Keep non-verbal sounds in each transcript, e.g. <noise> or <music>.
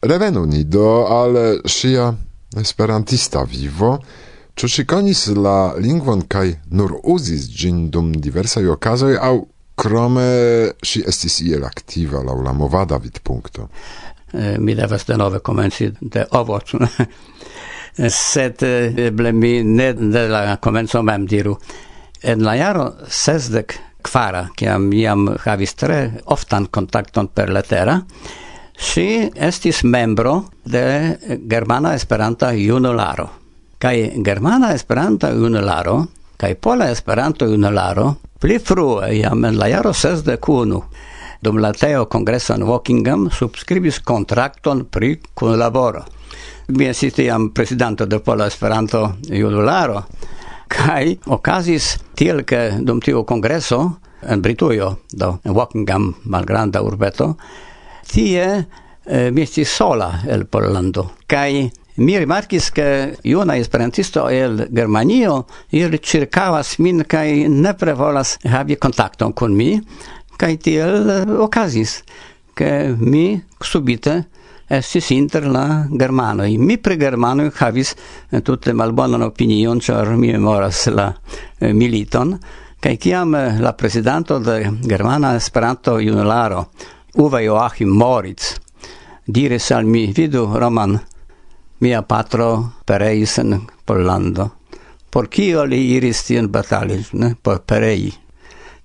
Revenu ni do al ŝia esperantista vivo, ĉu ŝi konis la lingvon kaj nur uzis ĝin dum diversaj okazoj aŭ krome ŝi estis iel aktiva laŭ la movada vidpunkto? Eh, mi devas denove komenci de ovoc. <laughs> Sed eh, eble mi ne de la komenco mem diru. En la jaro sesdek kvara, kiam jam havis tre oftan kontakton per letera, Si estis membro de Germana Esperanta Junularo. Kai Germana Esperanta Junularo kai Pola Esperanto Junularo pli frue jam en la jaro 61 dum la Teo Kongreso en Wokingham subscribis kontrakton pri kunlaboro. Mi estis tiam prezidanto de Pola Esperanto Junularo kai okazis tiel ke dum tiu kongreso en Britujo, do en Wokingham, malgranda urbeto, Tie eh, mi estis sola el Pollando. Kai mi rimarkis, ke juna esperantisto el Germanio ir circavas min kai ne prevolas havi kontakton kun mi. kai tiel eh, okazis, ke mi subite estis inter la germanoj. Mi pri germanoj havis eh, tute malbonan opinion, ĉar mi memoras la eh, militon. Kaj kiam eh, la prezidanto de Germana Esperanto Junularo Uwe Joachim Moritz diris al mi, vidu Roman, mia patro pereis in Pollando. Por kio li iris tion batali, ne? Por perei.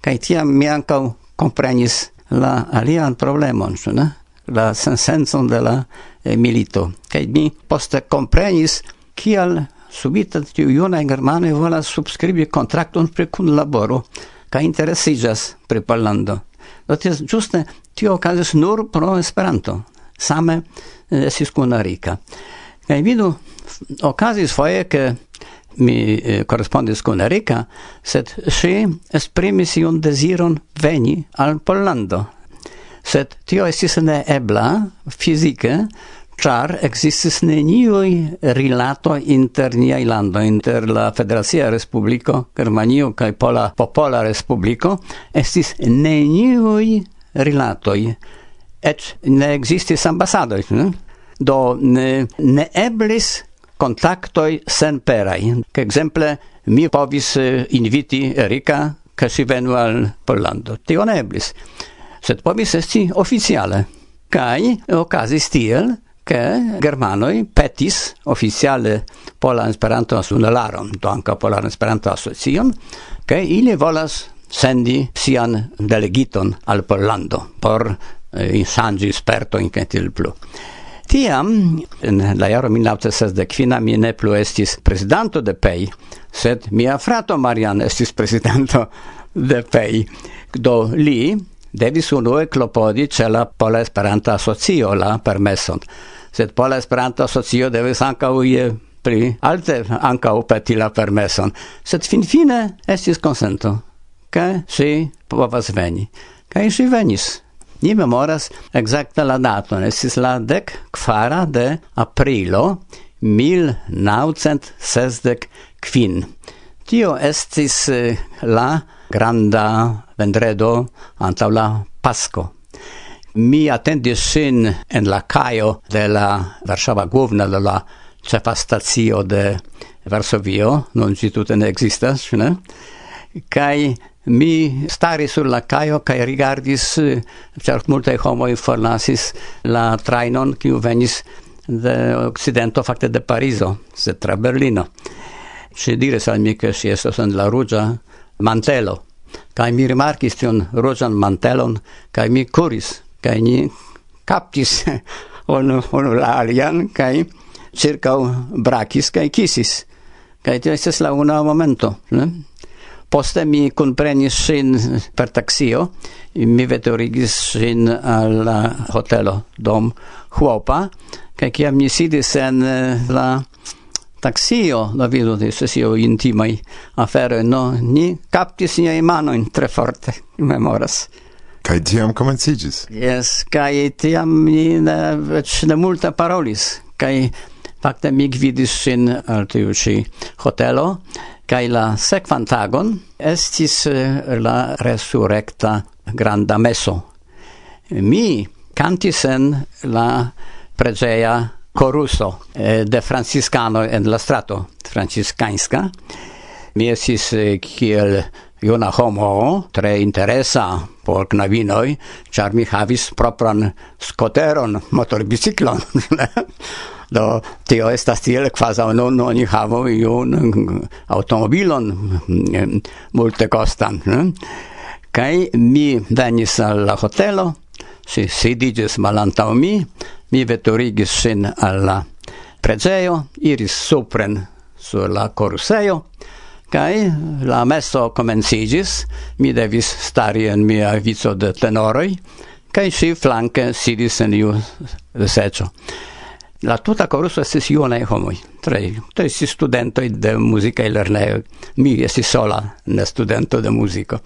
Kai tiam mi ancau comprenis la alian problemon, ne? La sensenson de la eh, milito. Kai mi poste comprenis kial subita tiu junaj germanoj volas subskribi kontrakton pri kunlaboro kaj interesigas pri Pollando. Do ties giuste, tio okazis nur pro Esperanto. Same eh, estis kun Arika. Kaj vidu, okazis foje, ke mi eh, korespondis kun Erika, sed ŝi esprimis iun deziron veni al Pollando. Sed tio estis neebla fizike, char existis neniui rilato inter niai lando, inter la Federacia Respubliko Germanio kaj Pola Popola Respubliko, estis neniui rilatoi et ne existis ambassadoi ne? Hm? do ne, ne eblis contactoi sen perai che exemple mi povis eh, inviti Erika, che si venu al Pollando. Tio ne eblis. Sed povis esti oficiale. kai okazis tiel, che germanoi petis oficiale polan esperanto asunelaron, do anca polan esperanto asocion, che ili volas sendi sian delegiton al Pollando por eh, insangi sperto in kentil plu. Tiam, en la jaro 1965, mi ne plu estis presidanto de PEI, sed mia frato Marian estis presidanto de PEI. Do li devis unue klopodi ce la Pola Esperanta Asocio la permeson, sed Pola Esperanta Asocio devis anca je pri alte anca upeti la permeson, sed finfine estis consento ke si povas veni. Kaj si venis. Ni memoras exacta la daton, estis la dec kvara de aprilo 1965. Tio estis eh, la granda vendredo antau la pasco. Mi attendis sin en la caio de la Varsava Govna, de la cefa stazio de Varsovio, non ci tutene existas, ne? Kai Mi stari sur la caio kai rigardis, eh, ĉar multaj homoj fornasis la trainon kiu venis de Occidento, fakte de Parizo, se tra Berlino. ci dire al mi, che si estas en la rugia mantelo. kai mi rimarkis tion rugian mantelon, kai mi kuris, kai ni captis on on la alian, kai circa brakis kai kisis. kai tio estas la una momento, ne? Poste mi comprenis sin per taxio mi veturigis sin al hotelo dom Huopa, kaj kiam mi sidis en eh, la taxio la vidu di sesio intimai afero, no, ni captis niai manoin tre forte, memoras. Kai tiam comencigis? Yes, kai tiam ni ne, ne multa parolis, kai Fakte mi gvidis sin al tiu ĉi hotelo kaj la sekvan tagon estis eh, la resurrecta granda meso. Mi cantis en la preĝeja coruso eh, de franciscano en la strato franciscanska mi estis eh, kiel juna homo, tre interesa por knavinoj, ĉar mi havis propran skoteron, motorbiciklon. <laughs> do tio estas tiel kvazaŭ nun oni havu iun automobilon mm, multe kostan. Kai mi venis al la hotelo, si sidigis malantaŭ mi, mi veturigis sin al la preĝejo, iris supren sur la korusejo, Kai la messo comencigis, mi devis stari en mia vico de tenoroi, kai si flanke sidis en iu secio. La tuta coruso estis iunae homoi, tre, tre si studentoi de musica e lerne mi esi sola ne studento de musico.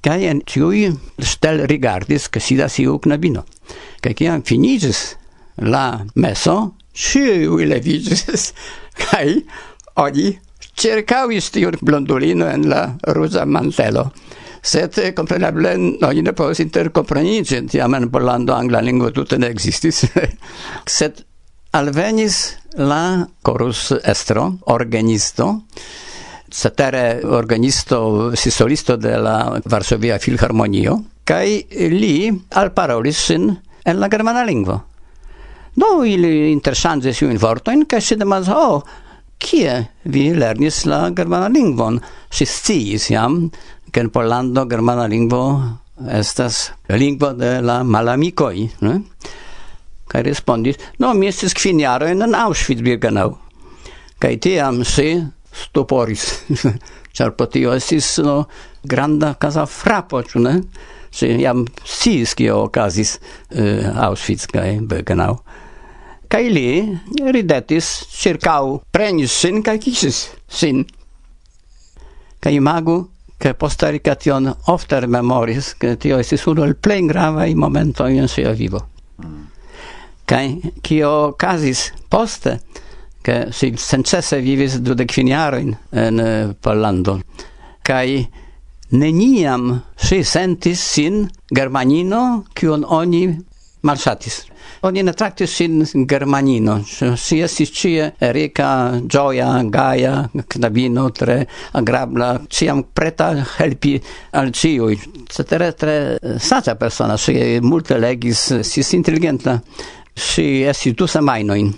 Kai en ciui stel rigardis, che sidas iu knabino. Kai kiam finigis la messo ciui levigis, <laughs> kai oni cercawis tiun blondulino en la ruza mantelo. Sed, compreneble, oni ne povis intercomprenici, tiam en Polando angla lingua tutte ne existis. <laughs> Sed alvenis la chorus estro, organisto, cetere organisto, sisolisto de la Varsovia Filharmonio, kai li alparolis sin en la germana lingua. Do ili interchanges iun vortoin, kaj si demas, oh, kie vi lernis la germana lingvon? Si sciis jam, ke en Pollando germana lingvo estas lingvo de la malamikoj, ne? Kai respondis, no, mi estis kvin jaro en Auschwitz-Birkenau. Kai tiam si stuporis, <laughs> char po tio estis no, granda casa frapo, ĉu ne? Si jam sciis, kio okazis uh, Auschwitz kaj Birkenau kai li ridetis circau, prenis sin kai kisis sin. kai imagu, che posta ofter memoris, che tio estis uno el grava i momento in sia vivo. kai kio casis poste, che si sencese vivis de finiaroin en eh, Pollando, kai neniam si sentis sin germanino, kion oni malsatis. Oni ne traktis sin germanino, si estis cie rica, gioia, gaia, knabino, tre agrabla, ciam preta helpi al ciui. Cetere tre sata persona, si multe legis, si intelligenta, si estis du semainoin.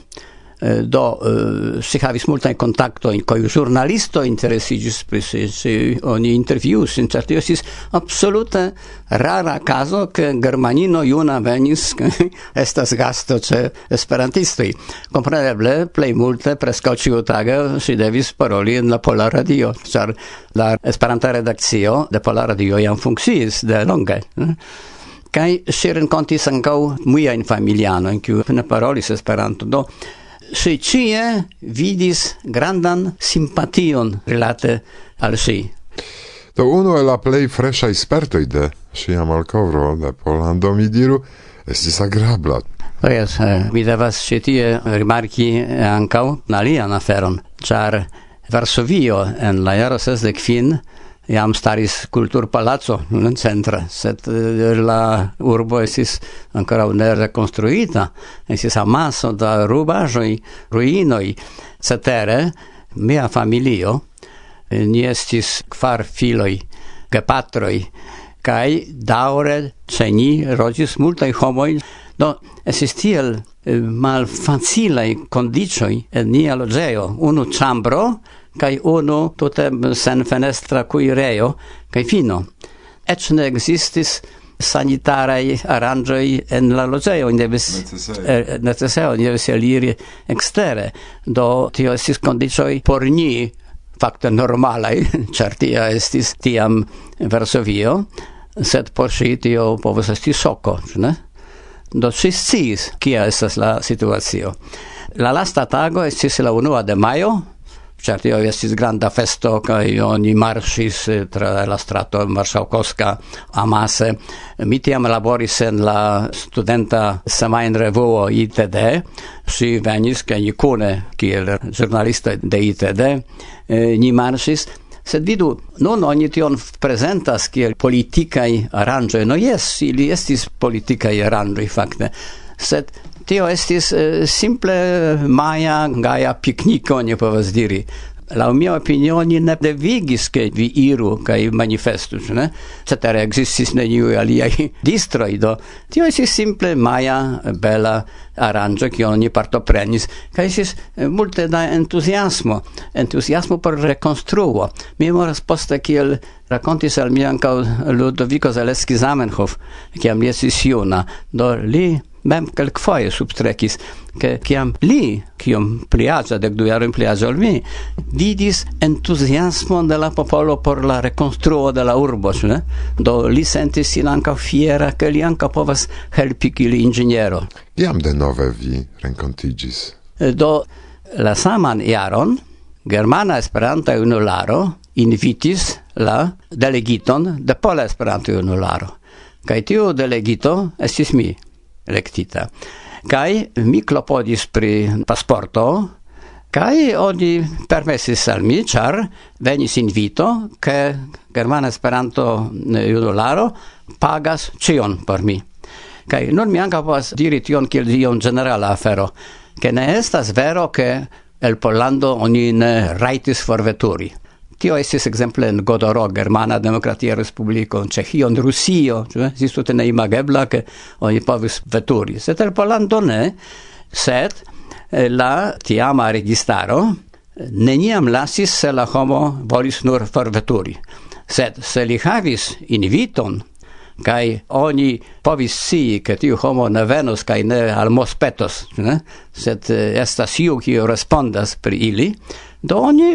Eh, do eh, si havis multa in contatto in coi giornalisto interessigis pri si, si oni intervjuis inter tio sis absolute rara caso che germanino iuna venis <laughs> estas gasto ce esperantistoj compreneble plej multe preskaŭ ĉiutage si devis paroli in la pola radio char la esperanta redaccio de pola radio iam funkciis de longe. Kai si muia in familiano in cui ne parolis Esperanto. Do si cie vidis grandan simpation relate al si. Do uno e la plei fresha espertoi de sia malcovro de Polando, mi diru, estis agrabla. Oh, Do jes, eh, mi devas si tie rimarki eh, ankaŭ alian aferon, char Varsovio en la jaro sesdek fin, jam staris kulturpalaco in centre, sed eh, la urbo esis ancora ne reconstruita esis amaso da rubaĵoj, ruinoi cetere mia familio eh, ni estis kvar filoj, patroi kai daure ĉe ni loĝis multaj homoi Do esis tiel eh, mal facile condicioi en nia logeo unu chambro kai uno tute sen fenestra kuireo kai fino. Et ne existis sanitarei aranĝoj en la logeo in devis necessario er, in devis eliri extere. Do tio estis condicioi por ni facto normalai <laughs> certia estis tiam Varsovio sed por si tio povus esti soco ne? Do si sciis kia estas la situatio. La lasta tago estis la unua de maio ĉar tio estis granda festo kaj oni marŝis eh, tra la strato Marŝalkovska amase. Mi tiam laboris en la studenta semajnrevuo ITD, ŝi venis kaj ni kune kiel ĵurnalistoj de ITD eh, ni marŝis. Sed vidu non oni tion prezentas kiel politikaj aranĝoj. No jes ili estis politikaj aranĝoj fakte. Sed Tio estis uh, simple maja gaja pikniko, ne povas diri. La mia opinione ne devigis che vi iru kai manifestu, ne? Cetere existis neniu aliai <laughs> distroi, do tio esis simple maja bela aranĝo kiu oni partoprenis kaj esis eh, multe da entuziasmo, entuziasmo por rekonstruo. Mi memoras poste kiel rakontis al mi ankaŭ Ludovico Zaleski Zamenhof, kiam li estis juna, do li mem kelkfoje substrekis, ke kiam li, kiom pliaza dek du jarojn pliaĝa ol mi, vidis entuziasmon de la popolo por la rekonstruo de la urbo, ĉu ne? Do li sentis sin ankaŭ fiera, ke li ankaŭ povas helpi kiel inĝeniero. Kiam denove vi renkontiĝis? Eh, do la saman jaron Germana Esperanta Junularo invitis la delegiton de Pola Esperanto Junularo. Kaj tiu delegito estis mi electita. Kai mi clopodis pri pasporto, Kai oni permesis al mi, char venis invito che Germana Esperanto eh, Junularo pagas cion por mi. Kai non mi anca povas diri tion kiel ion generala afero, che ne estas vero che el Pollando oni ne raitis forveturi. Tio estis exemple en Godoro, Germana Demokratia Respubliko, en Ĉeĥio, en Rusio, cioè, estis eh? tute neimagebla ke oni povis veturi. Sed el Polando ne, sed eh, la tiama registaro eh, neniam lasis se la homo volis nur forveturi. Sed se li havis inviton, kai oni povis si che tiu homo ne venos kai ne almospetos, ne? sed estas iu kiu respondas pri ili, do oni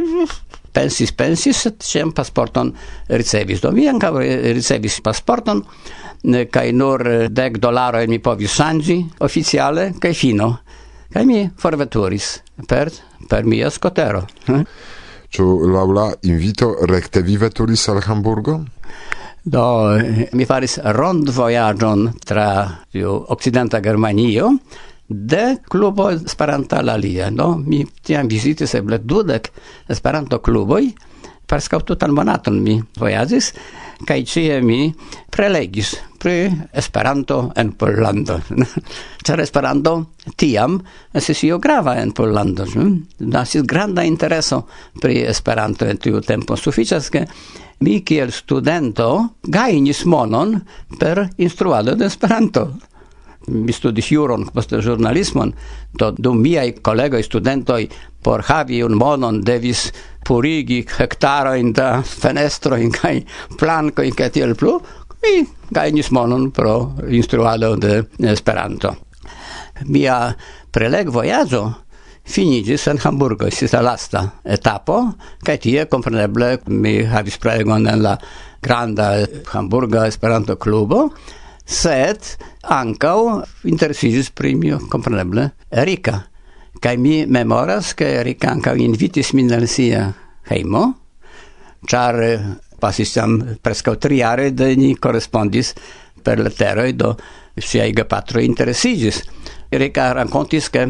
pensis, pensis, sed ciam pasporton ricevis. Do mi anca ricevis pasporton, kai nur eh, dec dolaro mi povis sangi oficiale, kai fino. Kai mi forveturis per, per mia scotero. Hm? Ĉu laŭ la invito rekte vi veturis al Hamburgo? Do eh, mi faris rond vojaĝon tra tiu okcidenta Germanio, de klubo Esperanta la lia, no? Mi tiam vizitis eble dudek Esperanto-kluboj, preskaŭ tutan monaton mi vojaĝis, kaj ĉie mi prelegis pri Esperanto en Pollando. <laughs> Ĉar Esperanto tiam estis io grava en Pollando. Hm? Nasis granda intereso pri Esperanto en tiu tempo. Sufiĉas, ke mi kiel studento gajnis monon per instruado de Esperanto mi studis juron, post ĵurnalismon, do dum miaj kolegoj studentoj por havi un monon devis purigi hektarojn da fenestro in kai planko in kai tiel plu, mi gajnis monon pro instruado de Esperanto. Mia prelegvojaĝo finigis en Hamburgo, estis la lasta etapo, kaj tie kompreneble mi havis prelegon en la granda Hamburga Esperanto klubo, sed ancau interesigis pri mio, compreneble, Erika. Kaj mi memoras, ke Erika ancau invitis min al sia heimo, char eh, pasis jam prescau triare de ni correspondis per leteroi, do iga gepatroi interesigis. Erika racontis, ke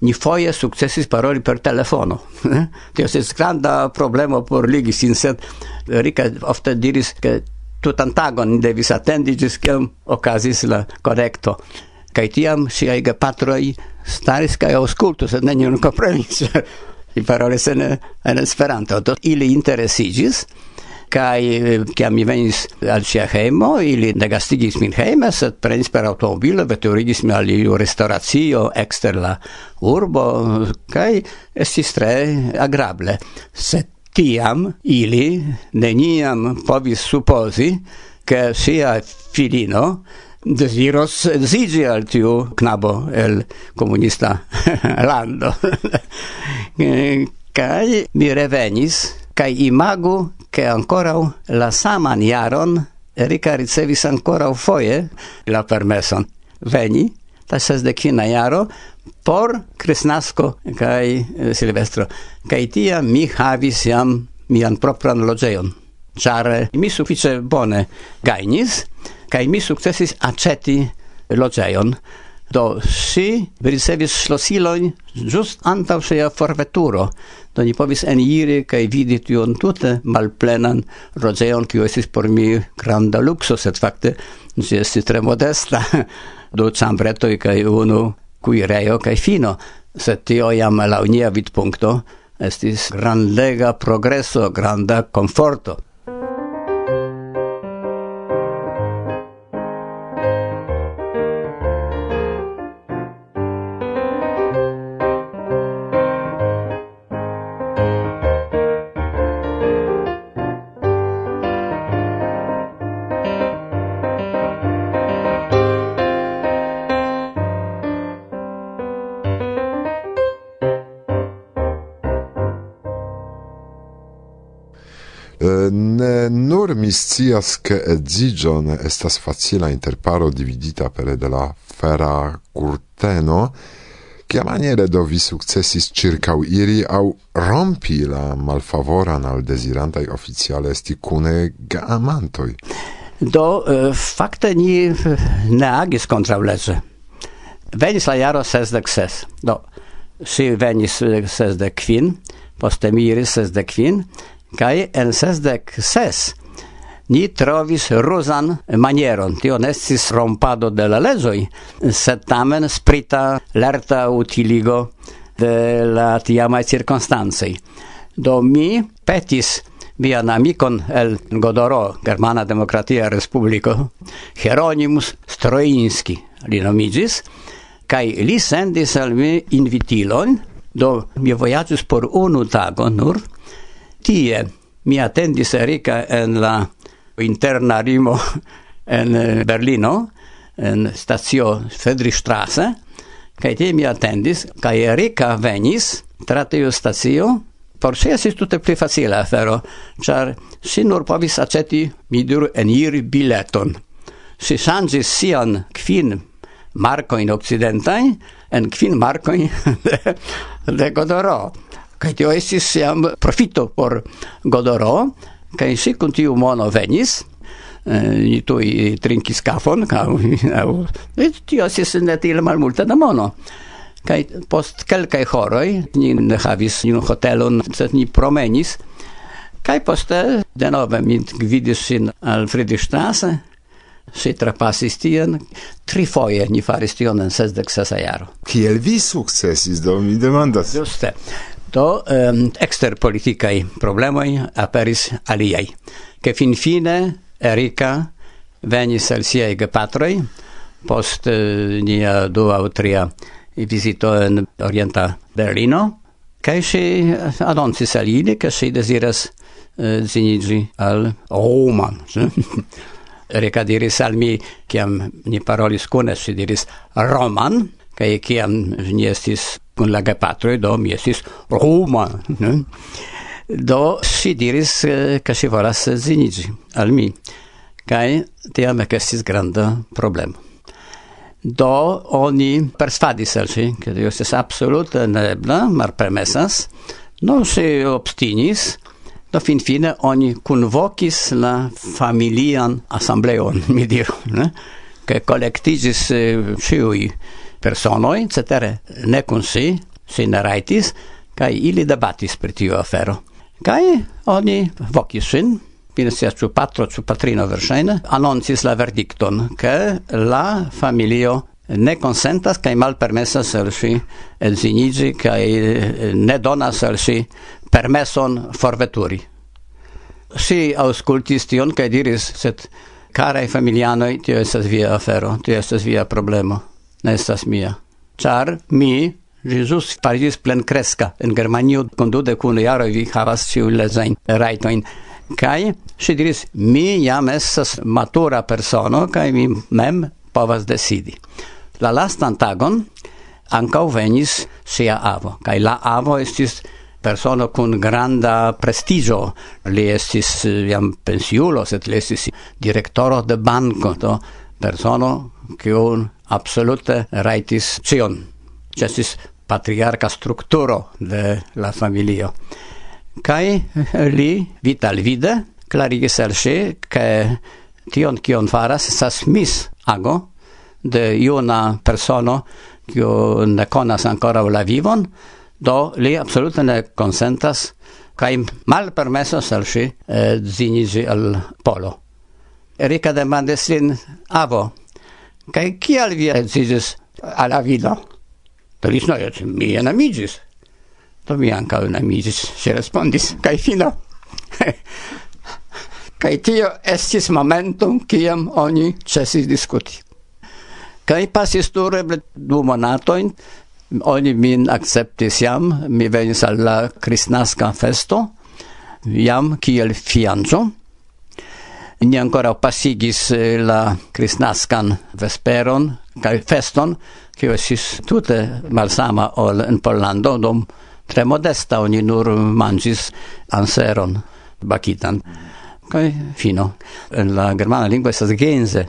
ni foje sukcesis paroli per telefono. <laughs> Tio estis granda problemo por ligi sin, sed Erika ofte diris, ke tutan tagon devis attendi gis kiam okazis la correcto. Kaj tiam siaj gepatroj staris kaj auscultus, sed nenion comprenis <laughs> i paroles en, en Esperanto. Do ili interesigis, kai kiam eh, mi venis al sia heimo, ili negastigis min heime, sed prenis per automobilo veturigis mi al iu restauratio exter la urbo kai estis tre agrable sed tiam ili neniam povis supposi che sia filino desiros zigi al tiu knabo el comunista <laughs> lando. <laughs> kai mi revenis, kai imagu, che ancora la saman jaron Erika ricevis ancora foje la permeson veni, ta sesdekina jaro, por Kristnasko kai eh, Silvestro. kai tia mi havis jam mian propran loĝejon, ĉar eh, mi sufiĉe bone gajnis kai mi sukcesis aĉeti loĝejon. Do si ricevis ŝlosilojn just antaŭ ŝia forveturo. Do ni povis eniri kaj vidi tiun tute malplenan loĝejon, kiu estis por mi granda lukso, sed fakte ĝi estis tre modesta. <laughs> du cambretoj kaj unu cui reo cae fino, se tio iam la unia vidpuncto estis grandega progresso, granda conforto. Ni scias ke edzigio ne estas facila interparo dividita per de la fera curteno, kia maniere do vi successis circau iri au rompi la malfavoran al desirantai oficiale esti cune gamantoi? Do eh, uh, fakte ni eh, ne agis contra leĝe. Venis la jaro sesdek ses. Do si venis eh, sesdek quin, poste mi iris sesdek quin, kaj en sesdek ses ni trovis rusan manieron. Tio nestis rompado de la lezoi, sed tamen sprita lerta utiligo de la tiamae circonstancei. Do mi petis mian amicon el Godoro, Germana Demokratia Respubliko, Hieronymus Stroinski, li nomigis, kai li sendis al mi invitilon, do mi vojaĝis por unu tago nur. Tie mi attendis Erika en la interna rimo <laughs> en eh, Berlino, en stazio Friedrichstraße, kai tie mi attendis, kai Erika venis tra tiu stazio, por si esis tutte pli facile afero, char si nur povis aceti, mi diru, eniri bileton. Si sangis sian kvin markojn occidentai, en kvin markojn <laughs> de, de Godoro. Kai tio estis siam profito por Godoro, kai si kun tiu mono venis, ni tuj trinkis kafon, aŭ <laughs> tio estis ne tiel malmulte da mono. kai post kelkaj horoj ni ne havis ni hotelon, sed ni promenis, kai poste denove mi gvidis sin al Friedrichstrasse, Si trapasis tien, tri foje ni faris tion en sesdek sesa jaro. Kiel vi sukcesis, do mi demandas? Juste do um, exter politicae problemoi aperis aliai che fin fine Erika venis al siei gepatroi post uh, nia dua o tria visito in orienta Berlino che si eh, annoncis al ili che si desiras uh, zinigi al Roma <laughs> Erika diris al mi kiam ni parolis cune, si diris Roman kaj kiam mi estis kun la gepatroj do mi estis Roma ne? do si diris eh, ke si volas zinigi al mi kaj tiam ekestis granda problemo do oni persvadis al ŝi ke tio estas absolute mar malpermesas non si obstinis Do finfine oni convocis la familian asambleon, <laughs> mi diru, ne? Che collectigis eh, ciui personoi, cetere, ne kun si, si ne raitis, kai ili debatis per tio afero. Kai oni vocis sin, fine sia su patro, su patrino versaine, annoncis la verdicton, che la familio ne consentas kai mal permessas al si elzinigi kai eh, ne donas al si permesson forveturi. Si auscultis tion kai diris, set, carai familianoi, tio estas via afero, tio estas via problemo ne estas mia. Char mi Jesus Paris plen cresca in Germanio con de kun jaro vi havas ciu lezain raitoin. Kai si diris mi jam estas matura persono kai mi mem povas decidi. La lastan tagon ancau venis sia avo kai la avo estis persono kun granda prestigio li estis jam pensiulo set li estis direktoro de banco to persono kiun absolute raitis cion. Cestis patriarca structuro de la familio. Kai eh, li vital vide clarigis al si che tion kion faras sas mis ago de iuna persono kiu ne conas ancora la vivon, do li absolute ne kai mal permesso al si eh, zinigi al polo. Erika demandis lin avo, Kaj kial vi edziĝis al la vino? Do li snojet, mi enamigis. Do mi ankaŭ enamigis, ŝi respondis, kaj fino. <laughs> kaj tio estis momentum, kiam oni ĉesis diskuti. Kaj pasis dureble du monatojn, oni min akceptis jam, mi venis al la kristnaska festo, jam kiel fianĉo, ni ancora pasigis eh, la kristnaskan vesperon kai feston, kiu esis tute malsama ol en Pollando, dom tre modesta oni nur mangis anseron bakitan. kai fino. En la germana lingua estas gense,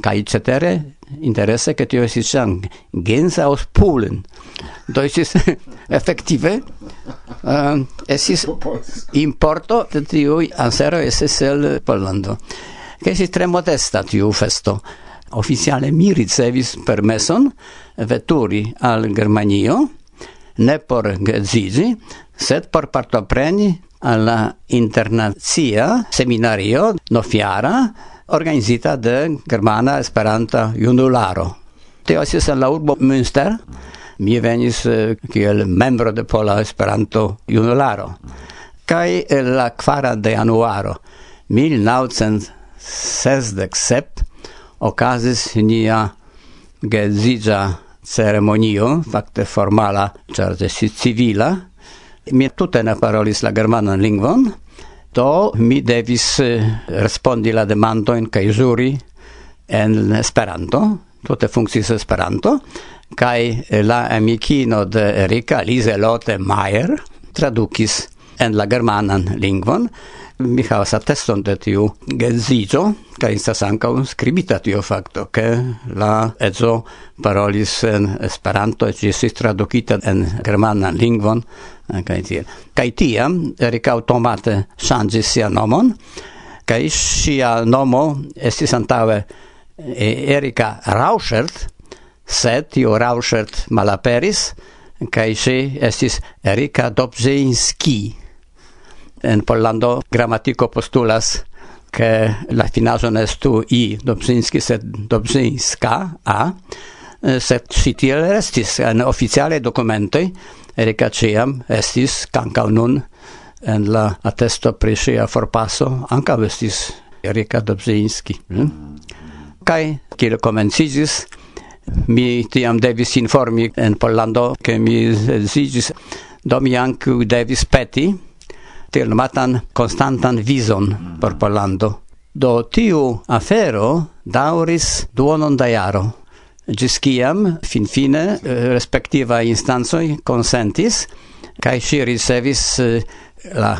kai cetere interesse che tio si jam gensa aus Polen. Do estis <laughs> effektive uh, estis importo de tiuj anseroj estis el Pollando. Che estis tre modesta tiu festo. officiale mi ricevis permesson veturi al Germanio, ne por gezizi sed por partopreni alla internazia seminario nofiara organizita de Germana Esperanta Junularo. Teo esis en la urbo Münster. Mi venis eh, kiel membro de Pola Esperanto Junularo. Kaj la quara de januaro 1967 okazis nia geedzidza ceremonio, fakte formala, ĉar civila, Mi tutte ne parolis la germanan lingvon, do mi devis eh, respondi la demandoin kai juri en Esperanto, tutte funkciis Esperanto, kaj eh, la amikino de Erika, Liselotte Mayer, tradukis en la germanan lingvon, mi havas ateston de tiu gedziĝo kaj estas ankaŭ skribita tio fakto ke la edzo parolis en Esperanto ĝi estis tradukita en germanan lingvon eh, kaj tiel kaj tiam Erika automate ŝanĝis sian nomon kaj ŝia nomo estis antaŭe eh, Erika Rauschert sed tio Rauschert malaperis kaj ŝi estis Erika Dobzinski en Pollando grammatico postulas che la finaso ne estu i Dobzinski sed Dobzinska a eh, sed si tiel restis en oficiale documentoi Erika Ciam estis cancau nun en la attesto pri sia forpasso anca vestis Erika Dobzinski hm? mm? kai kiel komencigis mi tiam devis informi en Pollando che mi zigis do mi anche devis peti tiel nomatan constantan vison por Pollando. Do tiu afero dauris duonon da jaro. Gis ciam, fin fine, eh, respectiva instanzoi consentis, cae si ricevis eh, la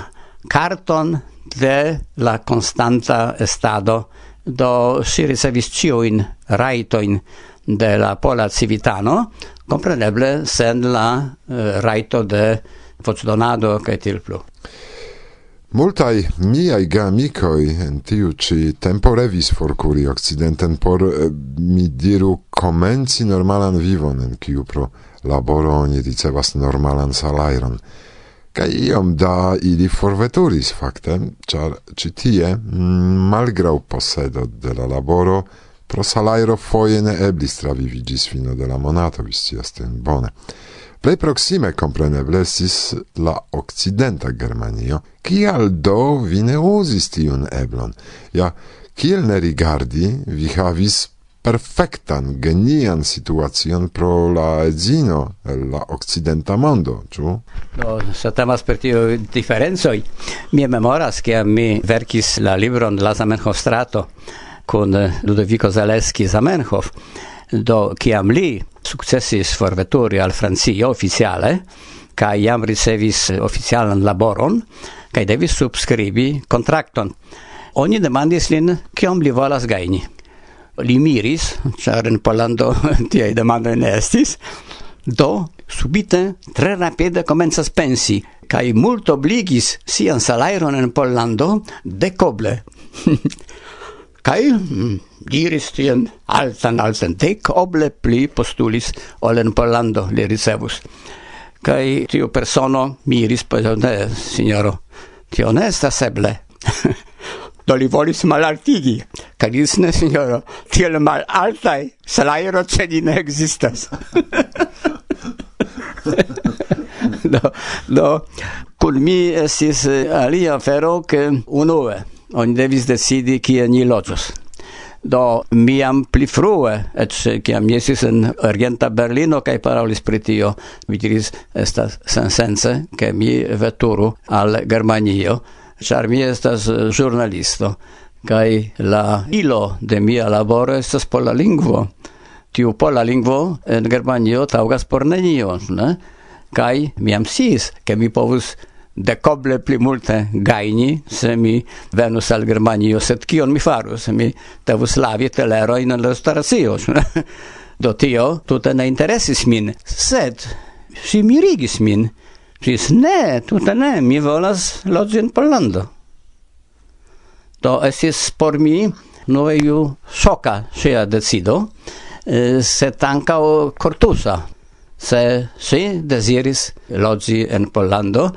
carton de la constanta estado, do si ricevis ciuin raitoin de la pola civitano, compreneble sen la eh, uh, raito de vocdonado, cae til plu. Multai miaj gamicoi en tiu ci tempo revis forcuri occidenten por, eh, mi diru, komenci normalan vivon, en kiu pro laboro oni ricevas normalan salairon. Ca iom da ili forveturis facte, char citie tie, mm, malgraŭ posedo de la laboro, pro salairo foie ne eblis travivigis fino de la monato, vi scias ten bone. Plei proxime compreneble sis la occidenta Germanio, Cial do vi ne usis tiun eblon? Ja, kiel ne rigardi, vi havis perfectan, genian situacion pro la edzino el la occidenta mondo, ciu? No, se temas per tio differenzoi, Mi memoras, che mi verkis la libron La Zamenhof strato con Ludovico Zaleski Zamenhof. Do, kiam li successis forveturi al Francio officiale, ca iam ricevis officialan laboron, ca devis subscribi contracton. Oni demandis lin, kiom li volas gaini. Li miris, char in Polando <laughs> tiai demandoi ne estis, do subite tre rapide comenzas pensi, cae mult obligis sian salairon in Pollando decoble. <laughs> cae mm, diris tien altan altan dec oble pli postulis olen Pollando li ricevus. Kai tiu persono miris, ne, signoro, tio ne estas eble. <laughs> do li volis malartigi. kai dis ne, signoro, tiel malaltaj salajro ce ni ne existas. <laughs> do, do, kun mi esis alia fero ke unue oni devis decidi kie ni loĝos do miam pli frue et che mi jesis in argenta Berlino kai parolis pri tio mi diris estas sensense che mi veturu al Germanio char mi estas eh, giornalisto kai la ilo de mia laboro estas pola lingvo. Tiu pola lingvo en Germanio taugas por nenio ne? Kai mi sis che mi povus de coble pli multe gaini se mi venus al Germanio, sed kion mi farus? Mi devus lavi telerojn la starasio <laughs> Do tio tute ne interesis min, sed si mirigis min. Ĝis ne, tuta ne, mi volas loĝi in Pollando. Do esis por mi noveju soka sia decido, eh, se tanka o kortusa, se si desiris loĝi en Pollando,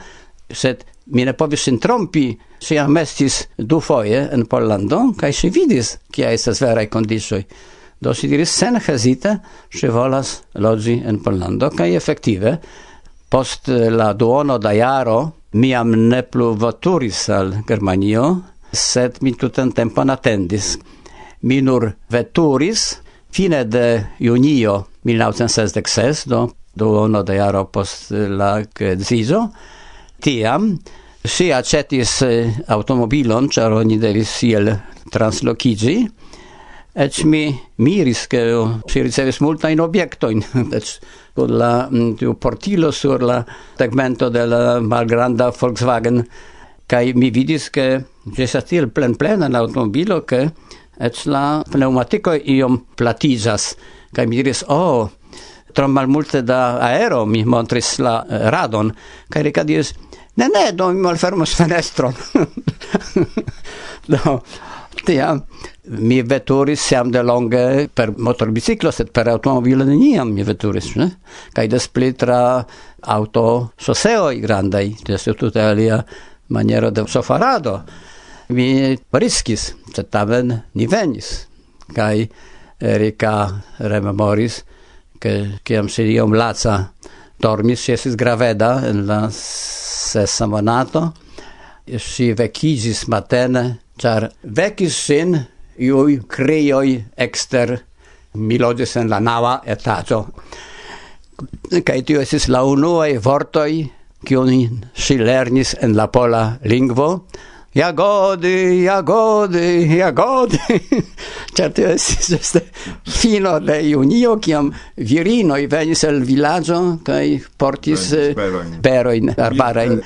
sed mi ne povis trompi, si jam estis du foie en Pollando, cae si vidis, cia estas verae kondiĉoj. Do si diris sen hesite, si volas loĝi en Pollando, cae effective, post la duono da iaro, miam ne plu voturis al Germanio, sed mi tutan tempon attendis. Mi nur veturis, fine de junio 1966, do duono da iaro post la edziĝo, Tiam si acetis eh, automobilon, char oni devis siel translocigi, ec mi miris che si ricevis multa in obiecto in <laughs> ec con la mm, tiu portilo sur la segmento de la malgranda Volkswagen kai mi vidis che gesa tiel plen plen an automobilo che ec la pneumatico iom platizas kai mi diris oh tro malmulte da aero mi montris la eh, radon kaj Rika diris ne ne do mi malfermos fenestron. <laughs> Do tia mi veturis jam de longe per motorbiciklo sed per automobilo neniam mi veturis ne? Kaj des pli tra auto soseoj grandaj des tute alia maniero de sofarado mi riskis sed tamen ni venis kaj Erika rememoris que, que em seria un blaça. Dormi si esis graveda en la sesa monato, e si vecigis matene, char vecis sin iui crioi exter mi logis en la nava etato. Cai tio esis la unuae vortoi, cioni si lernis en la pola lingvo, jagody, jagody, jagody. Ĉar <laughs> tio estis este fino de junio, kiam virinoi venis el vilaĝo kai portis eh, peroin, arbarein.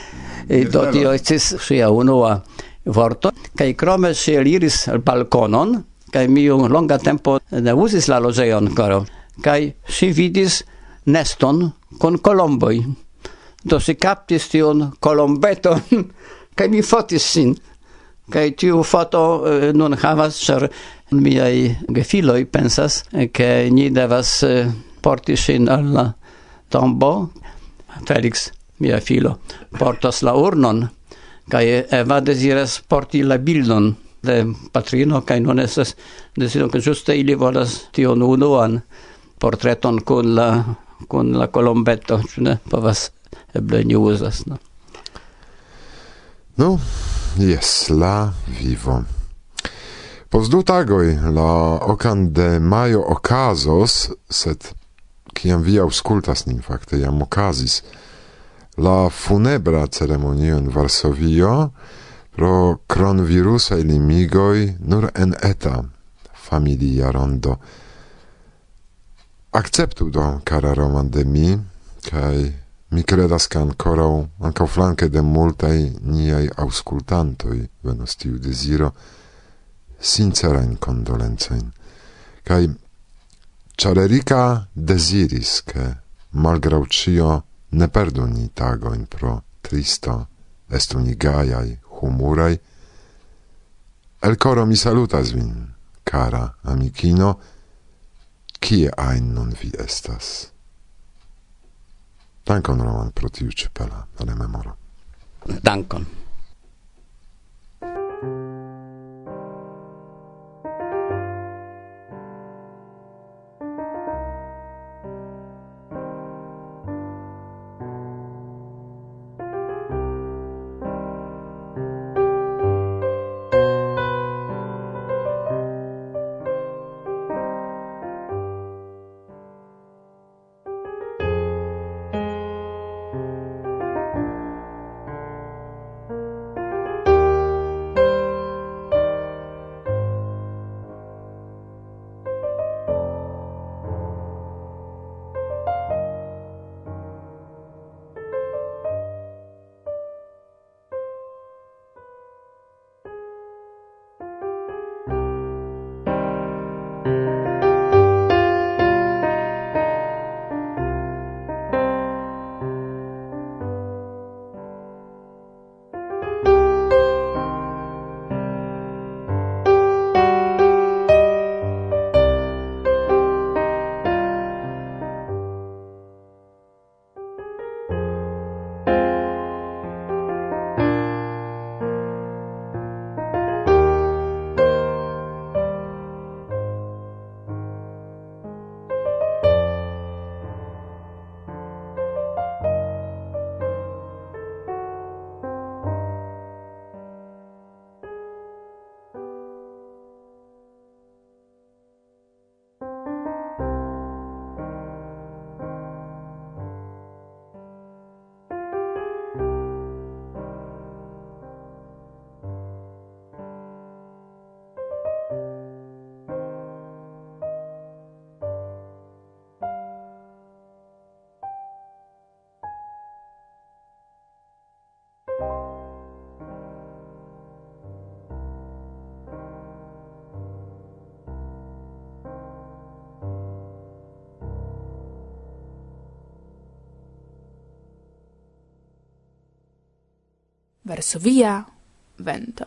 E eh, Do tio estis sia unua vorto. kai krome ŝi eliris balkonon, kai mi un longa tempo ne usis la loĝejon caro, kai si vidis neston con colomboi. Do si captis tion colombeton, <laughs> kai mi fotis sin. kai tiu foto eh, nun havas, ĉar miaj gefiloj pensas, eh, ke ni devas eh, porti sin al la tombo. Felix, mia filo, portas la urnon, kai Eva deziras porti la bildon de patrino, kai non esas desido ke juste ili volas tion unuan portreton kun la kun la colombetto ĉu ne povas eble ni uzas, no. Nu, jes, la vivo. Pos du tagoi, la okan de maio okazos, sed kiam vi auscultas nin fakte jam okazis la funebra ceremonio in Varsovio pro kronvirusaj inimigoi nur en eta familia rondo. Akceptu do, kara Roman de mi, kaj Mi credas che ancora, anche flanche de multai niai auscultantoi venos tiu desiro sincerain condolenzain. Cai, char desiris che, malgrau cio, ne perdu ni tagoin pro tristo, estu ni gaiai, humurai, el coro mi salutas vin, cara amicino, kie ein nun vi estas? Dankon, Roman, pro tiu ĉi bela rememoro. Dankon. Varsovia vento.